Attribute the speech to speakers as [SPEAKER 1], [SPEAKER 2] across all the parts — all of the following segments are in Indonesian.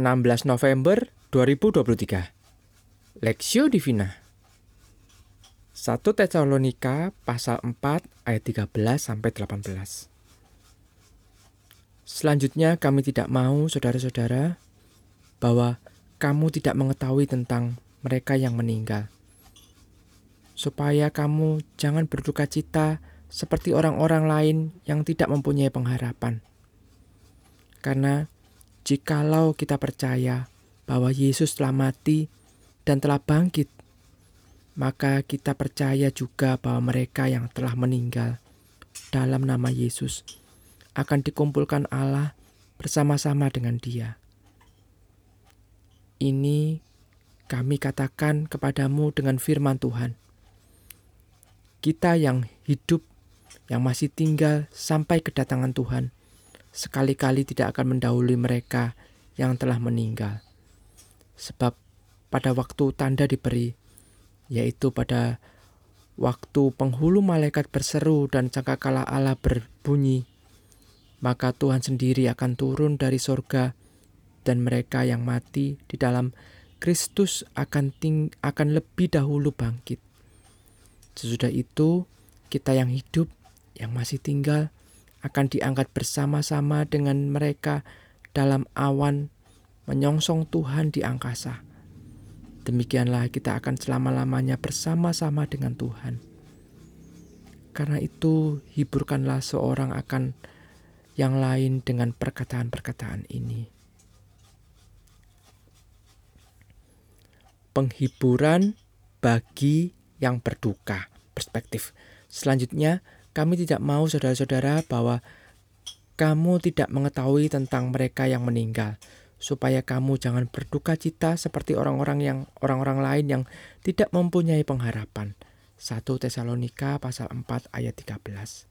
[SPEAKER 1] 16 November 2023 Lexio Divina. 1 Tesalonika pasal 4 ayat 13 sampai 18 Selanjutnya kami tidak mau saudara-saudara bahwa kamu tidak mengetahui tentang mereka yang meninggal. Supaya kamu jangan berduka cita seperti orang-orang lain yang tidak mempunyai pengharapan. Karena jikalau kita percaya bahwa Yesus telah mati dan telah bangkit, maka kita percaya juga bahwa mereka yang telah meninggal dalam nama Yesus akan dikumpulkan Allah bersama-sama dengan Dia. Ini kami katakan kepadamu dengan firman Tuhan. Kita yang hidup, yang masih tinggal sampai kedatangan Tuhan, sekali-kali tidak akan mendahului mereka yang telah meninggal. Sebab pada waktu tanda diberi, yaitu pada waktu penghulu malaikat berseru dan cakakala Allah berbunyi, maka Tuhan sendiri akan turun dari sorga dan mereka yang mati di dalam Kristus akan ting akan lebih dahulu bangkit. Sesudah itu, kita yang hidup, yang masih tinggal, akan diangkat bersama-sama dengan mereka dalam awan menyongsong Tuhan di angkasa. Demikianlah kita akan selama-lamanya bersama-sama dengan Tuhan. Karena itu, hiburkanlah seorang akan yang lain dengan perkataan-perkataan ini. Penghiburan bagi yang berduka, perspektif. Selanjutnya, kami tidak mau saudara-saudara bahwa kamu tidak mengetahui tentang mereka yang meninggal, supaya kamu jangan berduka cita seperti orang-orang yang orang-orang lain yang tidak mempunyai pengharapan. 1 Tesalonika pasal 4 ayat 13.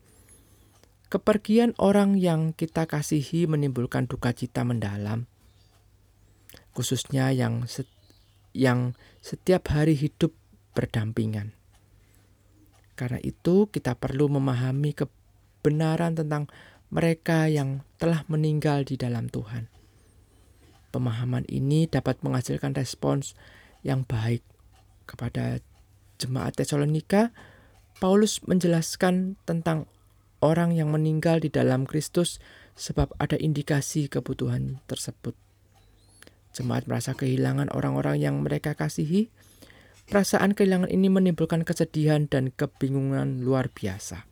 [SPEAKER 1] Kepergian orang yang kita kasihi menimbulkan duka cita mendalam, khususnya yang set, yang setiap hari hidup berdampingan. Karena itu, kita perlu memahami kebenaran tentang mereka yang telah meninggal di dalam Tuhan. Pemahaman ini dapat menghasilkan respons yang baik kepada jemaat Tesalonika. Paulus menjelaskan tentang orang yang meninggal di dalam Kristus sebab ada indikasi kebutuhan tersebut. Jemaat merasa kehilangan orang-orang yang mereka kasihi, Perasaan kehilangan ini menimbulkan kesedihan dan kebingungan luar biasa.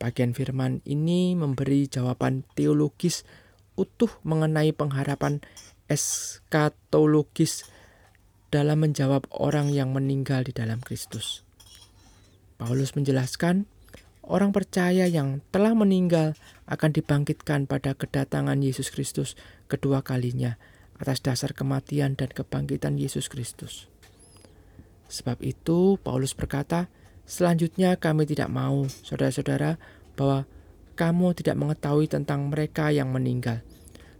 [SPEAKER 1] Bagian firman ini memberi jawaban teologis utuh mengenai pengharapan eskatologis dalam menjawab orang yang meninggal di dalam Kristus. Paulus menjelaskan, orang percaya yang telah meninggal akan dibangkitkan pada kedatangan Yesus Kristus kedua kalinya atas dasar kematian dan kebangkitan Yesus Kristus. Sebab itu Paulus berkata, selanjutnya kami tidak mau, saudara-saudara, bahwa kamu tidak mengetahui tentang mereka yang meninggal,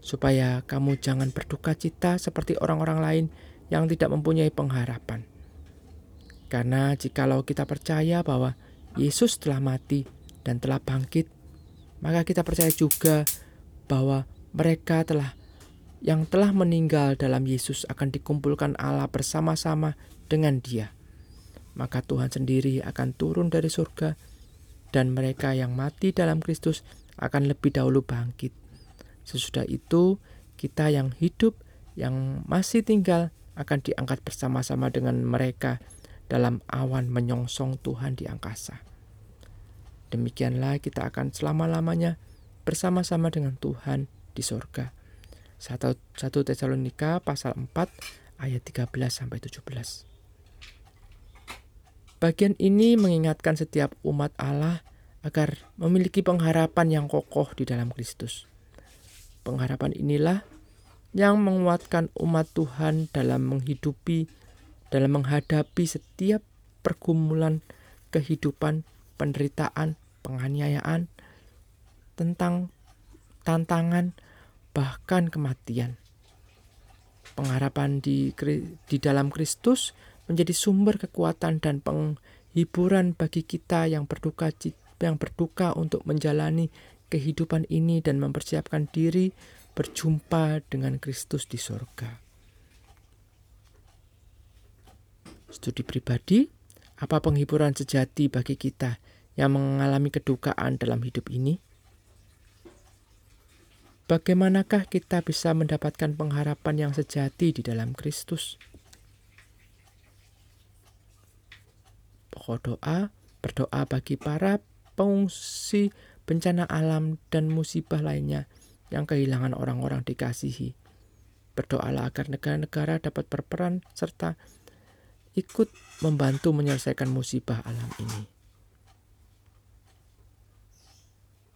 [SPEAKER 1] supaya kamu jangan berduka cita seperti orang-orang lain yang tidak mempunyai pengharapan. Karena jikalau kita percaya bahwa Yesus telah mati dan telah bangkit, maka kita percaya juga bahwa mereka telah yang telah meninggal dalam Yesus akan dikumpulkan Allah bersama-sama dengan Dia. Maka Tuhan sendiri akan turun dari surga, dan mereka yang mati dalam Kristus akan lebih dahulu bangkit. Sesudah itu, kita yang hidup, yang masih tinggal, akan diangkat bersama-sama dengan mereka dalam awan menyongsong Tuhan di angkasa. Demikianlah kita akan selama-lamanya bersama-sama dengan Tuhan di surga. 1, Tesalonika pasal 4 ayat 13 sampai 17. Bagian ini mengingatkan setiap umat Allah agar memiliki pengharapan yang kokoh di dalam Kristus. Pengharapan inilah yang menguatkan umat Tuhan dalam menghidupi, dalam menghadapi setiap pergumulan kehidupan, penderitaan, penganiayaan, tentang tantangan, bahkan kematian. Pengharapan di, di dalam Kristus menjadi sumber kekuatan dan penghiburan bagi kita yang berduka yang berduka untuk menjalani kehidupan ini dan mempersiapkan diri berjumpa dengan Kristus di sorga. Studi pribadi, apa penghiburan sejati bagi kita yang mengalami kedukaan dalam hidup ini? Bagaimanakah kita bisa mendapatkan pengharapan yang sejati di dalam Kristus? Pokok doa, berdoa bagi para pengungsi bencana alam dan musibah lainnya yang kehilangan orang-orang dikasihi. Berdoalah agar negara-negara dapat berperan serta ikut membantu menyelesaikan musibah alam ini.